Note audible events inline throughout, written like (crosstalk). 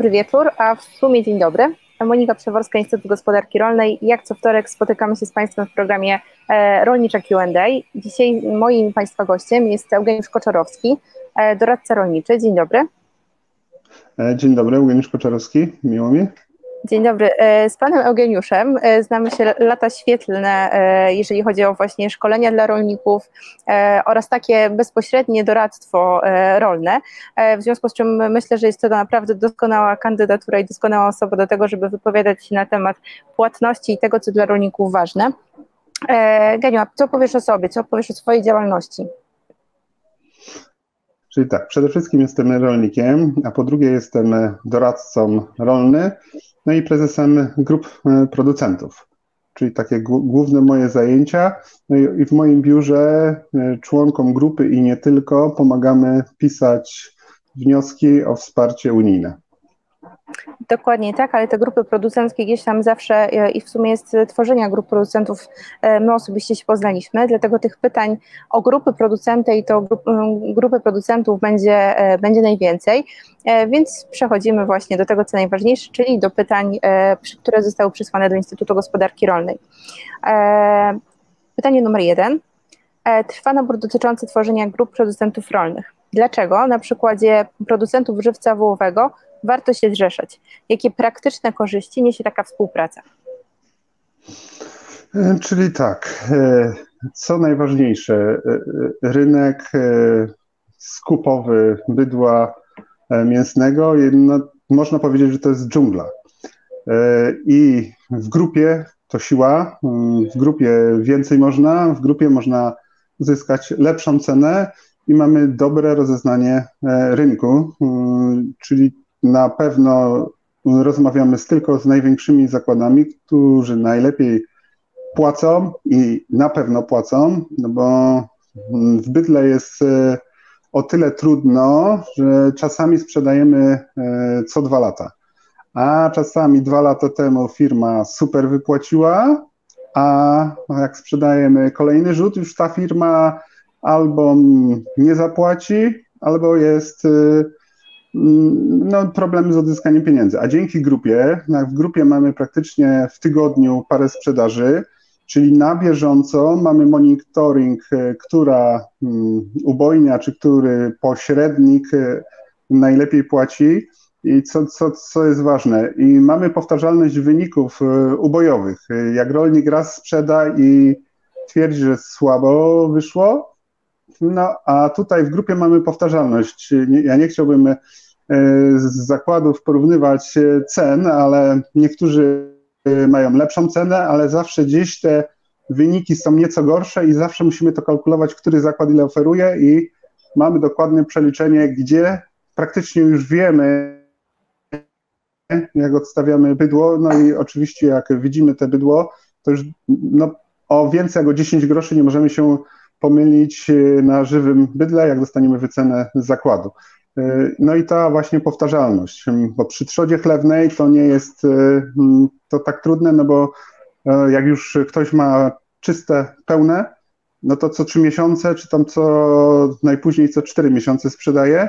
Dobry wieczór, a w sumie dzień dobry. Monika Przeworska, Instytut Gospodarki Rolnej. Jak co wtorek spotykamy się z Państwem w programie e, Rolnicza Q&A. Dzisiaj moim Państwa gościem jest Eugeniusz Koczarowski, e, doradca rolniczy. Dzień dobry. E, dzień dobry, Eugeniusz Koczarowski, miło mi. Dzień dobry. E, z panem Eugeniuszem e, znamy się lata świetlne, e, jeżeli chodzi o właśnie szkolenia dla rolników oraz takie bezpośrednie doradztwo rolne. W związku z czym myślę, że jest to naprawdę doskonała kandydatura i doskonała osoba do tego, żeby wypowiadać się na temat płatności i tego, co dla rolników ważne. Geniu, co powiesz o sobie, co powiesz o swojej działalności? Czyli tak, przede wszystkim jestem rolnikiem, a po drugie jestem doradcą rolny no i prezesem grup e, producentów, czyli takie główne moje zajęcia. No i w moim biurze e, członkom grupy i nie tylko pomagamy pisać wnioski o wsparcie unijne. Dokładnie tak, ale te grupy producenckie gdzieś tam zawsze e, i w sumie jest tworzenia grup producentów, e, my osobiście się poznaliśmy, dlatego tych pytań o grupy producenty i to grup, grupy producentów będzie, e, będzie najwięcej, więc przechodzimy właśnie do tego, co najważniejsze, czyli do pytań, które zostały przysłane do Instytutu Gospodarki Rolnej. Pytanie numer jeden. Trwa nabór dotyczący tworzenia grup producentów rolnych. Dlaczego na przykładzie producentów żywca wołowego warto się zrzeszać? Jakie praktyczne korzyści niesie taka współpraca? E, czyli tak, e, co najważniejsze, e, rynek skupowy bydła mięsnego, jedno, można powiedzieć, że to jest dżungla. I w grupie to siła, w grupie więcej można, w grupie można uzyskać lepszą cenę i mamy dobre rozeznanie rynku, czyli na pewno rozmawiamy z tylko z największymi zakładami, którzy najlepiej płacą i na pewno płacą, no bo w bydle jest e, o tyle trudno, że czasami sprzedajemy e, co dwa lata. A czasami dwa lata temu firma super wypłaciła, a jak sprzedajemy kolejny rzut, już ta firma albo nie zapłaci, albo jest e, no, problemy z odzyskaniem pieniędzy. A dzięki grupie, w grupie mamy praktycznie w tygodniu parę sprzedaży, czyli na bieżąco mamy monitoring, e, która mm, ubojnia, czy który pośrednik e, najlepiej płaci i co, co, co jest ważne. I mamy powtarzalność wyników e, ubojowych. Jak rolnik raz sprzeda i twierdzi, że słabo wyszło, no, a tutaj w grupie mamy powtarzalność. Ja nie chciałbym e, z zakładów porównywać e, cen, ale niektórzy e, mają lepszą cenę, ale zawsze gdzieś te wyniki są nieco gorsze i zawsze musimy to kalkulować, który zakład ile oferuje i mamy dokładne przeliczenie, gdzie praktycznie już wiemy, jak odstawiamy bydło, no i oczywiście jak widzimy te bydło, to już no, o więcej jak o 10 groszy nie możemy się pomylić e, na żywym bydle, jak dostaniemy wycenę z zakładu. E, no i ta właśnie powtarzalność, bo przy trzodzie chlewnej to nie jest e, to tak trudne, no bo jak już ktoś ma czyste, pełne, no to co trzy miesiące, czy tam co najpóźniej co cztery miesiące sprzedaje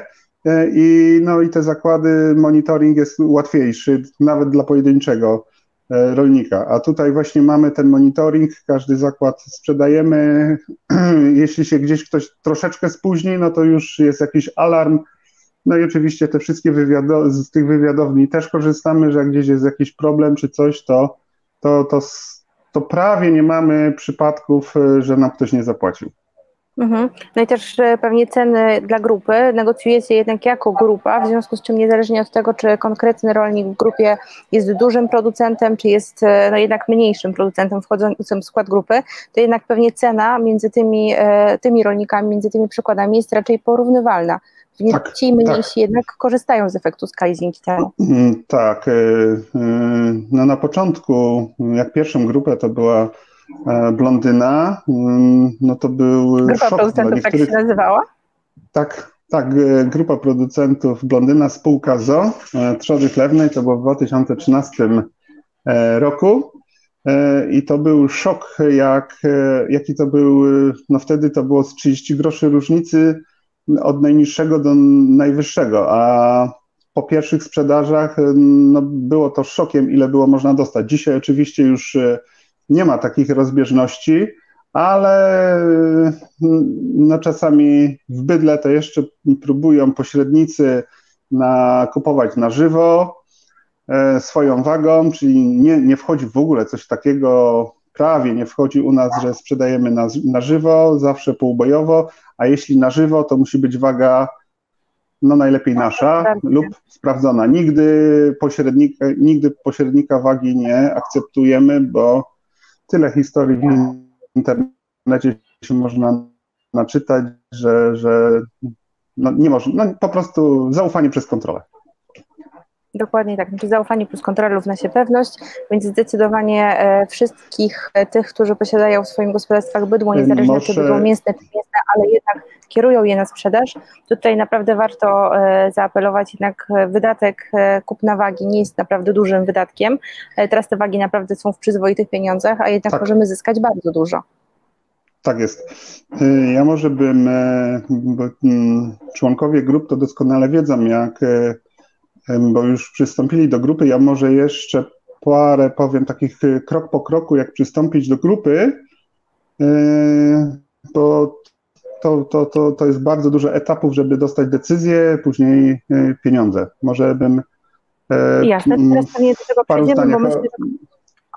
i no i te zakłady, monitoring jest łatwiejszy, nawet dla pojedynczego E, rolnika. A tutaj właśnie mamy ten monitoring, każdy zakład sprzedajemy. (clears throat) Jeśli się gdzieś ktoś troszeczkę spóźni, no to już jest jakiś alarm. No i oczywiście te wszystkie wywiado- z tych wywiadowni też korzystamy, że jak gdzieś jest jakiś problem czy coś, to, to, to, to prawie nie mamy przypadków, e, że nam ktoś nie zapłacił. Mhm. No i też pewnie ceny dla grupy negocjujecie jednak jako grupa, w związku z czym niezależnie od tego, czy konkretny rolnik w grupie jest dużym producentem, czy jest no jednak mniejszym producentem wchodzącym w skład grupy, to jednak pewnie cena między tymi, e, tymi rolnikami, między tymi przykładami jest raczej porównywalna. Tak, ci mniejsi tak. jednak korzystają z efektu skali dzięki temu. Mm, tak. E, e, no na początku, jak pierwszą grupę to była E, blondyna, mm, no to był Grupa szok producentów tak się nazywała? Tak, tak, e, grupa producentów Blondyna, spółka ZO, e, trzody chlewnej, to było w 2013 roku i to był szok, jak, jaki to był, no wtedy to było z 30 groszy różnicy od najniższego do najwyższego, a po pierwszych sprzedażach no, było to szokiem, ile było można dostać. Dzisiaj oczywiście już nie ma takich rozbieżności, ale no, czasami w bydle to jeszcze próbują pośrednicy na, kupować na żywo e, swoją wagą, czyli nie, nie wchodzi w ogóle coś takiego, prawie nie wchodzi u nas, że sprzedajemy na, na żywo, zawsze półbojowo, a jeśli na żywo, to musi być waga no najlepiej nasza lub sprawdzona. Nigdy pośrednika, nigdy pośrednika wagi nie akceptujemy, bo tyle historii w internecie się można naczytać, że, że no nie można, no po prostu zaufanie przez kontrolę. Dokładnie tak, znaczy zaufanie plus kontrola równa się pewność, więc zdecydowanie e, wszystkich e, tych, którzy posiadają w swoim gospodarstwach bydło, niezależnie Może... czy bydło mięsne czy mięsne, ale jednak kierują je na sprzedaż, tutaj naprawdę warto e, zaapelować, jednak wydatek kupna wagi nie jest naprawdę dużym wydatkiem. Teraz te wagi naprawdę są w przyzwoitych pieniądzach, a jednak tak. możemy zyskać bardzo dużo. Tak jest. Ja może bym, bo mm, członkowie grup to doskonale wiedzą, jak bo już przystąpili do grupy. Ja może jeszcze parę powiem takich y, krok po kroku, jak przystąpić do grupy, y, bo to, to, to, to jest bardzo dużo etapów, żeby dostać decyzję, później y, pieniądze. Może bym. Jasne, teraz pewnie do tego przejdziemy, bo myślę, że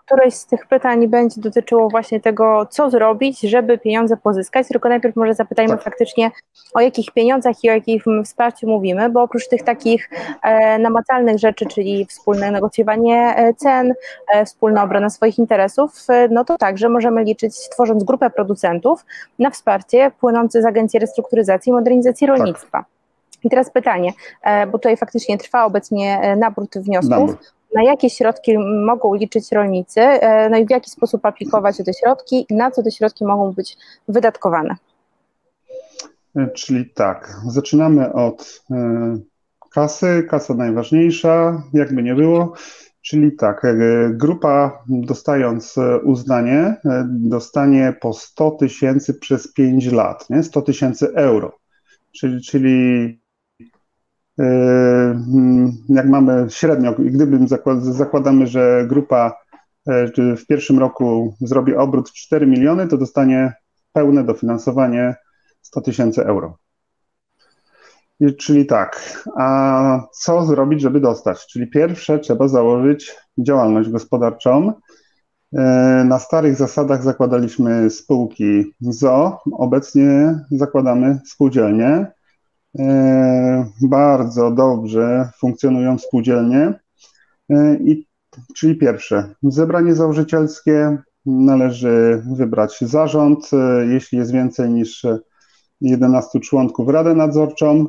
któreś z tych pytań będzie dotyczyło właśnie tego, co zrobić, żeby pieniądze pozyskać, tylko najpierw może zapytajmy tak. faktycznie, o jakich pieniądzach i o jakim wsparciu mówimy, bo oprócz tych takich e, namacalnych rzeczy, czyli wspólne negocjowanie e, cen, e, wspólna obrona swoich interesów, e, no to także możemy liczyć, tworząc grupę producentów, na wsparcie płynące z Agencji Restrukturyzacji i Modernizacji tak. Rolnictwa. Tak. I teraz pytanie, e, bo tutaj faktycznie trwa obecnie e, nabór wniosków. Nabór na jakie środki mogą liczyć rolnicy, e, no i w jaki sposób aplikować te środki, na co te środki mogą być wydatkowane. E, czyli tak, zaczynamy od e, kasy, kasa najważniejsza, jakby nie było. Czyli tak, grupa dostając uznanie, dostanie po 100 tysięcy przez 5 lat, nie? 100 tysięcy euro. Czyli, czyli jak mamy średnio, gdybym zakładamy, że grupa e, w pierwszym roku zrobi obrót 4 miliony, to dostanie pełne dofinansowanie 100 tysięcy euro. Czyli tak, a co zrobić, żeby dostać? Czyli pierwsze trzeba założyć działalność gospodarczą. E, na starych zasadach zakładaliśmy spółki ZO, obecnie zakładamy spółdzielnie. E, bardzo dobrze funkcjonują spółdzielnie. E, I, czyli pierwsze, zebranie założycielskie, należy wybrać zarząd, e, jeśli jest więcej niż 11 członków, radę nadzorczą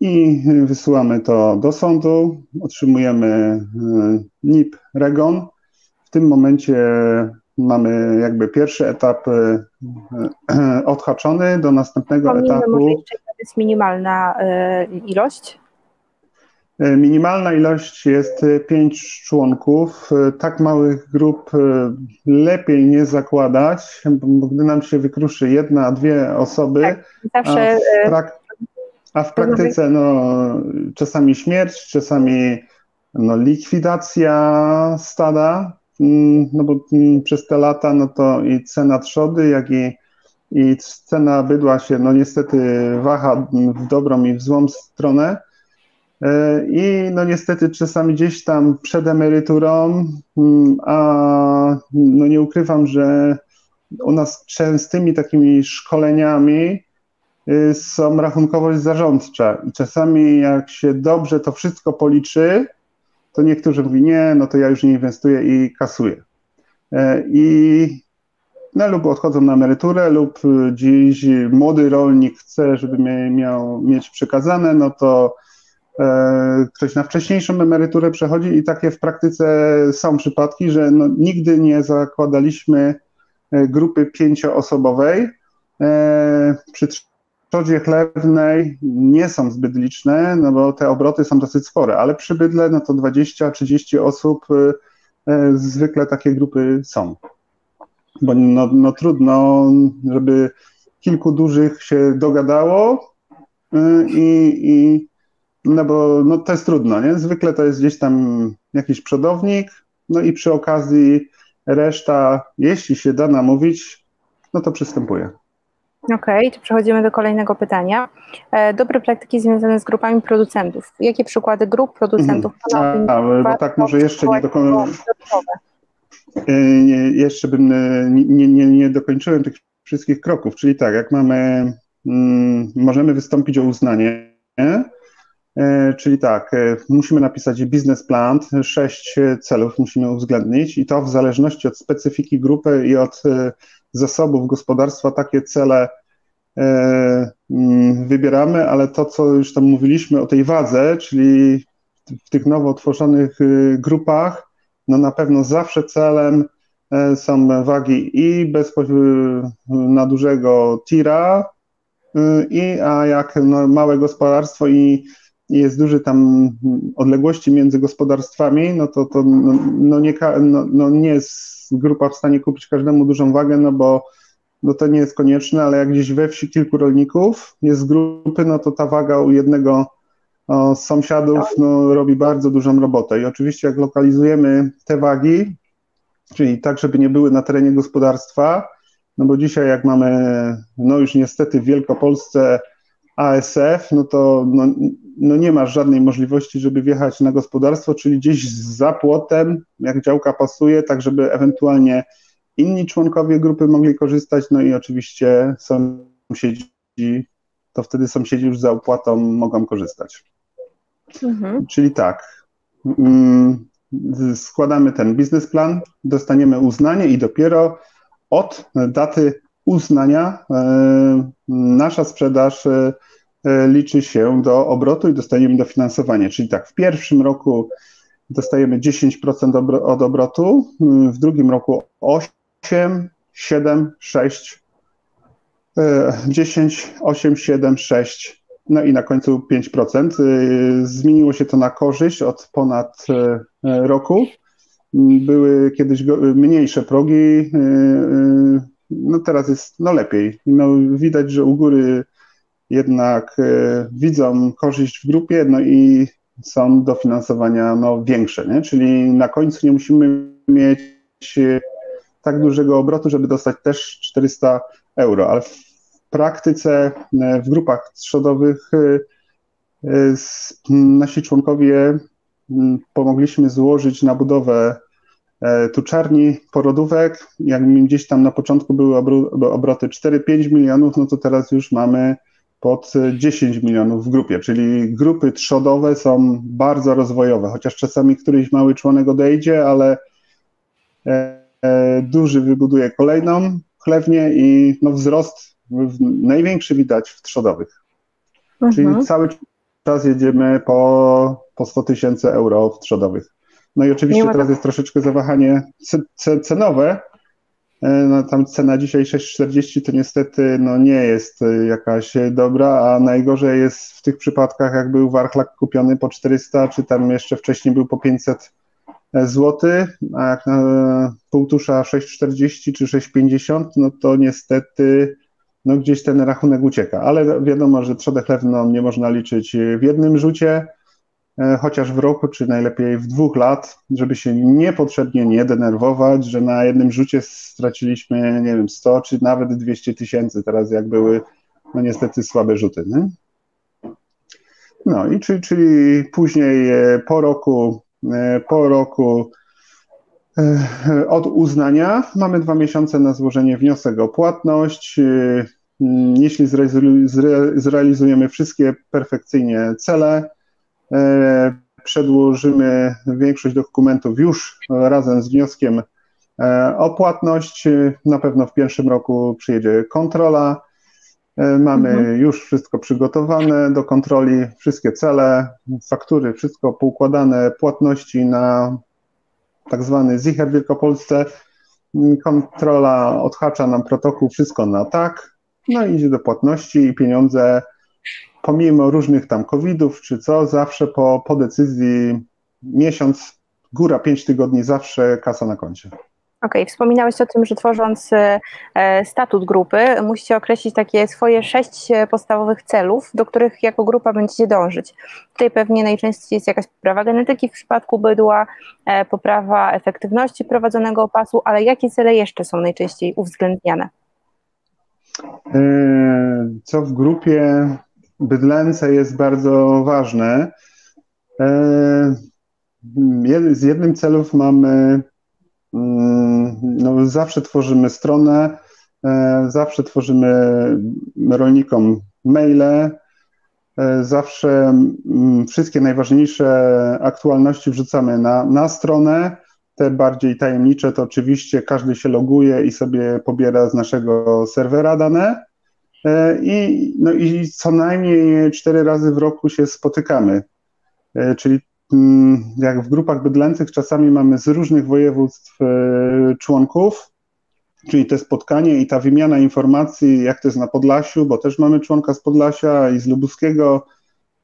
i wysyłamy to do sądu, otrzymujemy NIP REGON. W tym momencie mamy jakby pierwszy etap odhaczony, do następnego etapu jest minimalna e, ilość? E, minimalna ilość jest e, pięć członków. Tak małych grup lepiej nie zakładać, bo gdy nam się wykruszy jedna, dwie osoby, tak, zawsze, a, w prak- a w praktyce no, czasami śmierć, czasami no, likwidacja stada, mm, no bo mm, przez te lata no to i cena trzody, jak i i cena bydła się no niestety waha w dobrą i w złą stronę. E, I no niestety czasami gdzieś tam przed emeryturą, mm, a no nie ukrywam, że u nas częstymi takimi szkoleniami y, są rachunkowość zarządcza i czasami jak się dobrze to wszystko policzy, to niektórzy mówią, nie, no to ja już nie inwestuję i kasuję. E, I no, lub odchodzą na emeryturę, lub dziś młody rolnik chce, żeby miał mieć przekazane, no to e, ktoś na wcześniejszą emeryturę przechodzi i takie w praktyce są przypadki, że no, nigdy nie zakładaliśmy e, grupy pięcioosobowej. E, przy trzodzie chlewnej nie są zbyt liczne, no bo te obroty są dosyć spore, ale przy bydle no to 20-30 osób zwykle takie grupy są bo no, no trudno, żeby kilku dużych się dogadało y, i, i no bo no, to jest trudno, nie? Zwykle to jest gdzieś tam jakiś przodownik, no i przy okazji reszta, jeśli się da namówić, no to przystępuje. Okej, okay, to przechodzimy do kolejnego pytania. E, dobre praktyki związane z grupami producentów. Jakie przykłady grup producentów? Mhm. A, bo tak może jeszcze nie dokończyłem. Jeszcze bym e, nie, nie, nie dokończyłem tych wszystkich kroków, czyli tak, jak mamy, mm, możemy wystąpić o uznanie, e, czyli tak, musimy napisać biznesplan, sześć celów musimy uwzględnić i to w zależności od specyfiki grupy i od zasobów gospodarstwa takie cele e, mm, wybieramy, ale to, co już tam mówiliśmy o tej wadze, czyli w tych nowo tworzonych y, grupach, no na pewno zawsze celem e, są wagi i bezpośrednio na dużego tira, y, i a jak no, małe gospodarstwo i jest duży tam odległości między gospodarstwami, no to, to no, no nie, no, no nie jest grupa w stanie kupić każdemu dużą wagę, no bo no to nie jest konieczne, ale jak gdzieś we wsi kilku rolników jest grupy, no to ta waga u jednego sąsiadów no, robi bardzo dużą robotę. I oczywiście jak lokalizujemy te wagi, czyli tak, żeby nie były na terenie gospodarstwa, no bo dzisiaj jak mamy, no już niestety w Wielkopolsce ASF, no to no, no nie masz żadnej możliwości, żeby wjechać na gospodarstwo, czyli gdzieś za płotem, jak działka pasuje, tak żeby ewentualnie inni członkowie grupy mogli korzystać, no i oczywiście sąsiedzi, to wtedy sąsiedzi już za opłatą mogą korzystać. Mhm. Czyli tak, mm, składamy ten biznesplan, dostaniemy uznanie i dopiero od daty uznania e, nasza sprzedaż e, E, liczy się do obrotu i dostajemy dofinansowanie. Czyli tak, w pierwszym roku dostajemy 10% od obrotu, w drugim roku 8, 7, 6, 10, 8, 7, 6, no i na końcu 5%. E, zmieniło się to na korzyść od ponad e, roku. Były kiedyś mniejsze progi, no teraz jest no lepiej. No widać, że u góry jednak widzą korzyść w grupie, no i są dofinansowania no, większe, nie? czyli na końcu nie musimy mieć tak dużego obrotu, żeby dostać też 400 euro, ale w praktyce e, w grupach trzodowych nasi członkowie pomogliśmy złożyć na budowę tuczarni, porodówek. Jak gdzieś tam na początku były obroty 4-5 milionów, no to teraz już mamy pod 10 milionów w grupie, czyli grupy trzodowe są bardzo rozwojowe, chociaż czasami któryś mały członek odejdzie, ale e, e, duży wybuduje kolejną chlewnię i no, wzrost największy widać w trzodowych. Mhm. Czyli cały czas jedziemy po, po 100 tysięcy euro w trzodowych. No i oczywiście teraz jest troszeczkę zawahanie cenowe, E, no, tam cena dzisiaj 6,40 to niestety no, nie jest e, jakaś dobra, a najgorzej jest w tych przypadkach, jak był warchlak kupiony po 400, czy tam jeszcze wcześniej był po 500 e, zł, a jak na półtusza 6,40 czy 6,50, no to niestety no, gdzieś ten rachunek ucieka. Ale wiadomo, że trzodę chlewną nie można liczyć w jednym rzucie, E, chociaż w roku, czy najlepiej w dwóch lat, żeby się niepotrzebnie nie denerwować, że na jednym rzucie straciliśmy, nie wiem, 100 czy nawet 200 tysięcy, teraz jak były, no niestety słabe rzuty. Nie? No i czyli, czyli później e, po roku, e, po roku od uznania mamy dwa miesiące na złożenie wniosek o płatność. Jeśli zrealizujemy wszystkie perfekcyjnie cele, E, przedłożymy większość dokumentów już razem z wnioskiem e, o płatność. Na pewno w pierwszym roku przyjedzie kontrola. E, mamy mhm. już wszystko przygotowane do kontroli, wszystkie cele, faktury, wszystko poukładane, płatności na tak zwany Zicher w Wielkopolsce. Kontrola odhacza nam protokół, wszystko na tak, no i idzie do płatności i pieniądze pomimo różnych tam covidów czy co, zawsze po, po decyzji miesiąc, góra pięć tygodni, zawsze kasa na koncie. Okej, okay. wspominałeś o tym, że tworząc e, statut grupy, musicie określić takie swoje sześć e, podstawowych celów, do których jako grupa będziecie dążyć. Tutaj pewnie najczęściej jest jakaś poprawa genetyki w przypadku bydła, e, poprawa efektywności prowadzonego opasu, ale jakie cele jeszcze są najczęściej uwzględniane? Co w grupie bydlęce jest bardzo ważne. Z jednym celów mamy no, zawsze tworzymy stronę, zawsze tworzymy rolnikom maile, zawsze wszystkie najważniejsze aktualności wrzucamy na, na stronę. Te bardziej tajemnicze to oczywiście każdy się loguje i sobie pobiera z naszego serwera dane. E, I, no i co najmniej cztery razy w roku się spotykamy. Czyli Mm, jak w grupach bydlęcych czasami mamy z różnych województw e, członków, czyli te spotkanie i ta wymiana informacji, jak to jest na Podlasiu, bo też mamy członka z Podlasia i z Lubuskiego,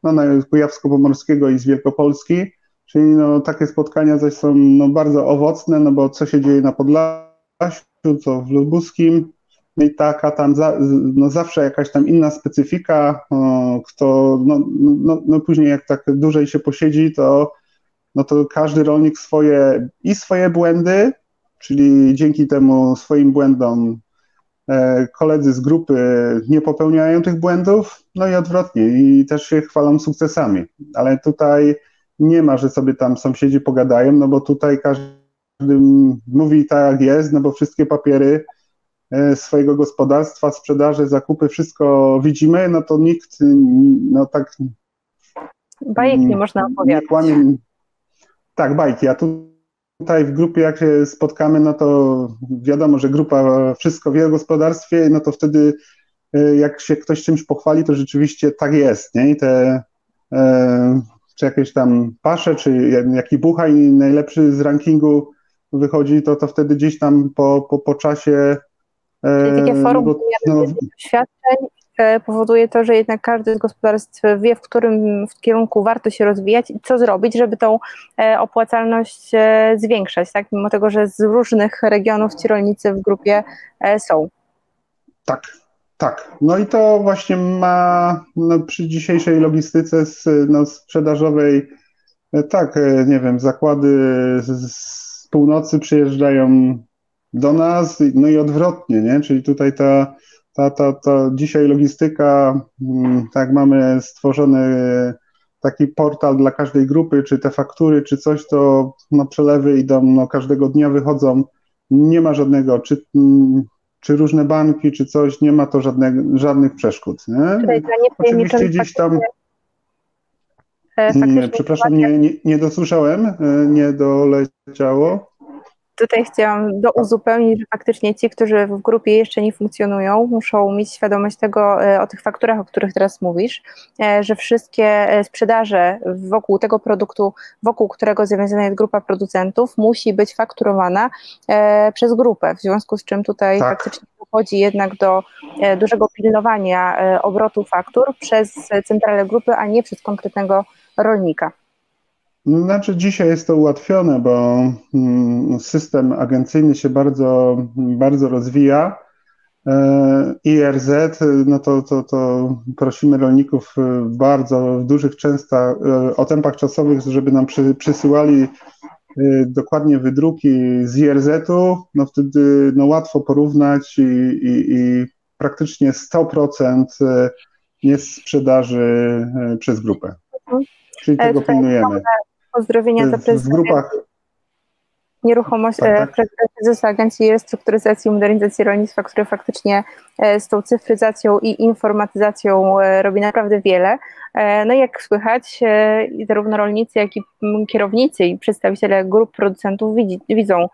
no, Kujawsko-Pomorskiego i z Wielkopolski, czyli no, takie spotkania zaś są no, bardzo owocne, no bo co się dzieje na Podlasiu, co w Lubuskim, no i taka tam za, no zawsze jakaś tam inna specyfika, o, kto no, no, no później jak tak dłużej się posiedzi, to, no to każdy rolnik swoje i swoje błędy, czyli dzięki temu swoim błędom e, koledzy z grupy nie popełniają tych błędów, no i odwrotnie, i też się chwalą sukcesami. Ale tutaj nie ma, że sobie tam sąsiedzi pogadają, no bo tutaj każdy mówi tak jak jest, no bo wszystkie papiery E, swojego gospodarstwa, sprzedaży, zakupy, wszystko widzimy, no to nikt no tak. Bajek nie można opowiadać. Kłamie, tak, bajki. A tutaj w grupie, jak się spotkamy, no to wiadomo, że grupa wszystko wie o gospodarstwie, no to wtedy e, jak się ktoś czymś pochwali, to rzeczywiście tak jest, nie? I te e, czy jakieś tam pasze, czy jaki buchaj najlepszy z rankingu wychodzi, to, to wtedy gdzieś tam po, po, po czasie Czyli takie forum no, no, doświadczeń e, powoduje to, że jednak każdy z gospodarstw wie, w którym w kierunku warto się rozwijać i co zrobić, żeby tą e, opłacalność e, zwiększać, tak? Mimo tego, że z różnych regionów ci rolnicy w grupie są. Tak, tak. No i to właśnie ma no, przy dzisiejszej logistyce z, no, sprzedażowej, tak, nie wiem, zakłady z, z północy przyjeżdżają do nas, no i odwrotnie, nie? Czyli tutaj ta, ta, ta, ta dzisiaj logistyka, mm, tak mamy stworzony taki portal dla każdej grupy, czy te faktury, czy coś, to no, przelewy idą, no, każdego dnia wychodzą, nie ma żadnego, czy, mm, czy różne banki, czy coś, nie ma to żadnych, żadnych przeszkód. Nie? Oczywiście gdzieś tam... E, nie, przepraszam, nie, nie, nie dosłyszałem, e, nie doleciało. Tutaj chciałam douzupełnić, że faktycznie ci, którzy w grupie jeszcze nie funkcjonują, muszą mieć świadomość tego, e, o tych fakturach, o których teraz mówisz, e, że wszystkie e, sprzedaże wokół tego produktu, wokół którego zawiązana jest grupa producentów, musi być fakturowana przez grupę, w związku z czym tutaj tak. faktycznie dochodzi jednak do dużego pilnowania obrotu faktur przez centralę grupy, a nie przez konkretnego rolnika. Znaczy, dzisiaj jest to ułatwione, bo mm, system agencyjny się bardzo, bardzo rozwija. E, IRZ, no to, to, to prosimy rolników w bardzo w dużych często e, o tempach czasowych, żeby nam przy, przysyłali e, dokładnie wydruki z IRZ-u, no wtedy no łatwo porównać i, i, i praktycznie 100% jest sprzedaży przez grupę. Czyli tego pilnujemy pozdrowienia dla prezesa. W grupach. Nieruchomość, tak, tak. prezesa Agencji Restrukturyzacji i Modernizacji Rolnictwa, który faktycznie e, z tą cyfryzacją i informatyzacją e, robi naprawdę wiele. E, no i jak słychać, zarówno rolnicy, jak i kierownicy i przedstawiciele grup producentów widzi, widzą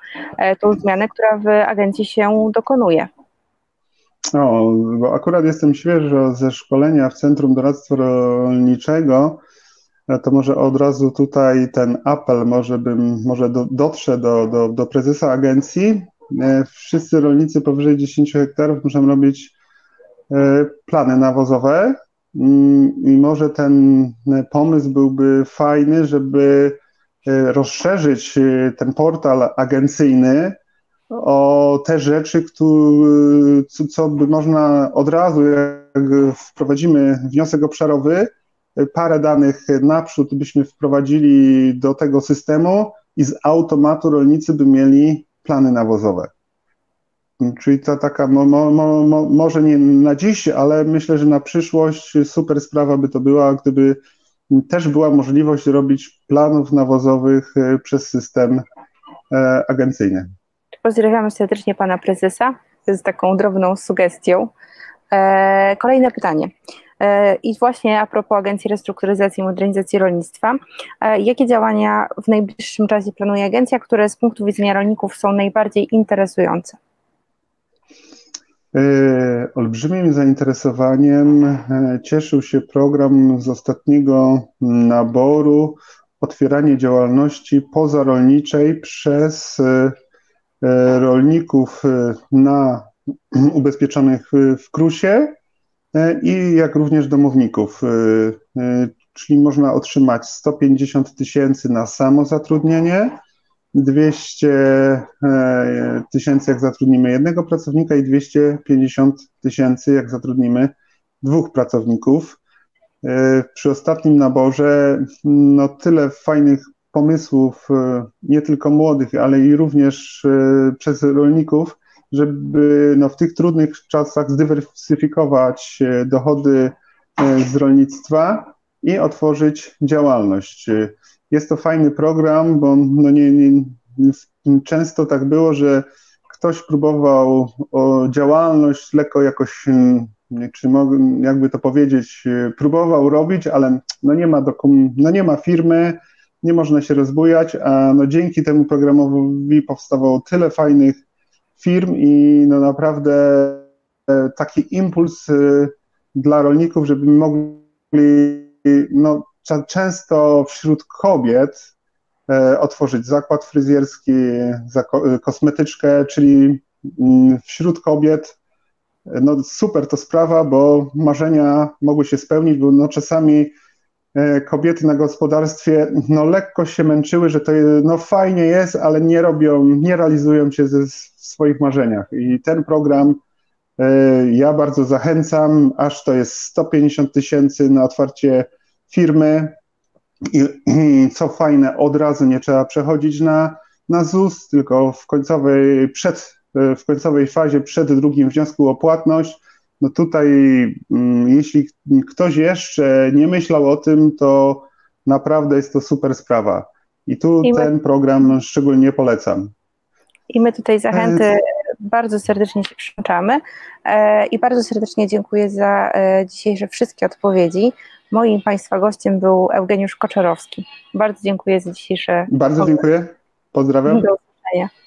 tą zmianę, która w agencji się dokonuje. O, bo akurat jestem świeżo ze szkolenia w Centrum Doradztwa Rolniczego E, to może od razu tutaj ten apel, może bym, może do, dotrze do, do, do prezesa agencji. E, wszyscy rolnicy powyżej 10 hektarów muszą robić e, plany nawozowe mm, i może ten pomysł byłby fajny, żeby rozszerzyć ten portal agencyjny o te rzeczy, które, co by można od razu, jak wprowadzimy wniosek obszarowy, parę danych naprzód byśmy wprowadzili do tego systemu i z automatu rolnicy by mieli plany nawozowe. Czyli ta taka, mo, mo, mo, może nie na dziś, ale myślę, że na przyszłość super sprawa by to była, gdyby też była możliwość robić planów nawozowych e, przez system e, agencyjny. Pozdrawiamy serdecznie pana prezesa z taką drobną sugestią. E, kolejne pytanie. I właśnie a propos Agencji Restrukturyzacji i Modernizacji Rolnictwa, jakie działania w najbliższym czasie planuje agencja, które z punktu widzenia rolników są najbardziej interesujące? E, olbrzymim zainteresowaniem e, cieszył się program z ostatniego naboru otwieranie działalności pozarolniczej przez e, rolników na (clears throat) ubezpieczonych w KRUSie i jak również domowników. Czyli można otrzymać 150 tysięcy na samozatrudnienie, 200 e, tysięcy, jak zatrudnimy jednego pracownika, i 250 tysięcy, jak zatrudnimy dwóch pracowników. E, przy ostatnim naborze, no tyle fajnych pomysłów, e, nie tylko młodych, ale i również przez rolników, żeby no, w tych trudnych czasach zdywersyfikować dochody z rolnictwa i otworzyć działalność. Jest to fajny program, bo no nie, nie, często tak było, że ktoś próbował działalność lekko jakoś, czy jakby to powiedzieć, próbował robić, ale no nie ma dokum, no nie ma firmy, nie można się rozbujać, a no dzięki temu programowi powstawało tyle fajnych firm i no naprawdę e, taki impuls e, dla rolników, żeby mogli no, często wśród kobiet e, otworzyć zakład fryzjerski, kosmetyczkę, czyli mm, wśród kobiet no super to sprawa, bo marzenia mogły się spełnić, bo no czasami kobiety na gospodarstwie no lekko się męczyły, że to no fajnie jest, ale nie robią, nie realizują się ze, w swoich marzeniach i ten program ja bardzo zachęcam, aż to jest 150 tysięcy na otwarcie firmy. I, (clears throat) co fajne, od razu nie trzeba przechodzić na, na ZUS, tylko w końcowej, przed, w końcowej fazie, przed drugim wniosku o płatność. No tutaj, mm, jeśli ktoś jeszcze nie myślał o tym, to naprawdę jest to super sprawa. I tu I my, ten program szczególnie polecam. I my tutaj zachęty e, bardzo serdecznie się przyłączamy e, i bardzo serdecznie dziękuję za e, dzisiejsze wszystkie odpowiedzi. Moim Państwa gościem był Eugeniusz Koczerowski. Bardzo dziękuję za dzisiejsze. Bardzo dziękuję. Pozdrawiam. Do usłyszenia.